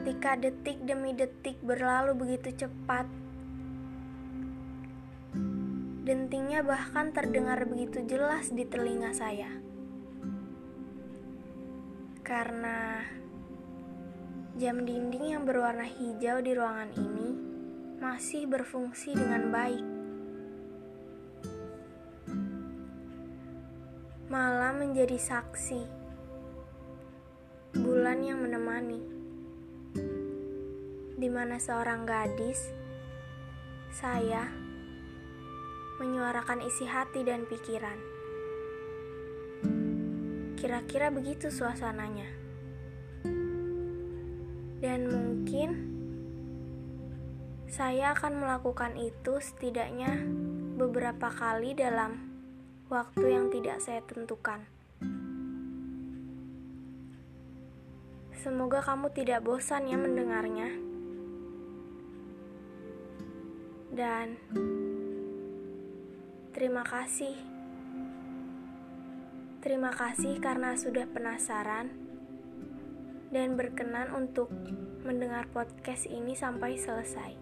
ketika detik demi detik berlalu begitu cepat. Dentingnya bahkan terdengar begitu jelas di telinga saya. Karena jam dinding yang berwarna hijau di ruangan ini masih berfungsi dengan baik. Malam menjadi saksi, bulan yang menemani di mana seorang gadis, saya, menyuarakan isi hati dan pikiran. Kira-kira begitu suasananya. Dan mungkin saya akan melakukan itu setidaknya beberapa kali dalam waktu yang tidak saya tentukan. Semoga kamu tidak bosan ya mendengarnya dan terima kasih. Terima kasih karena sudah penasaran dan berkenan untuk mendengar podcast ini sampai selesai.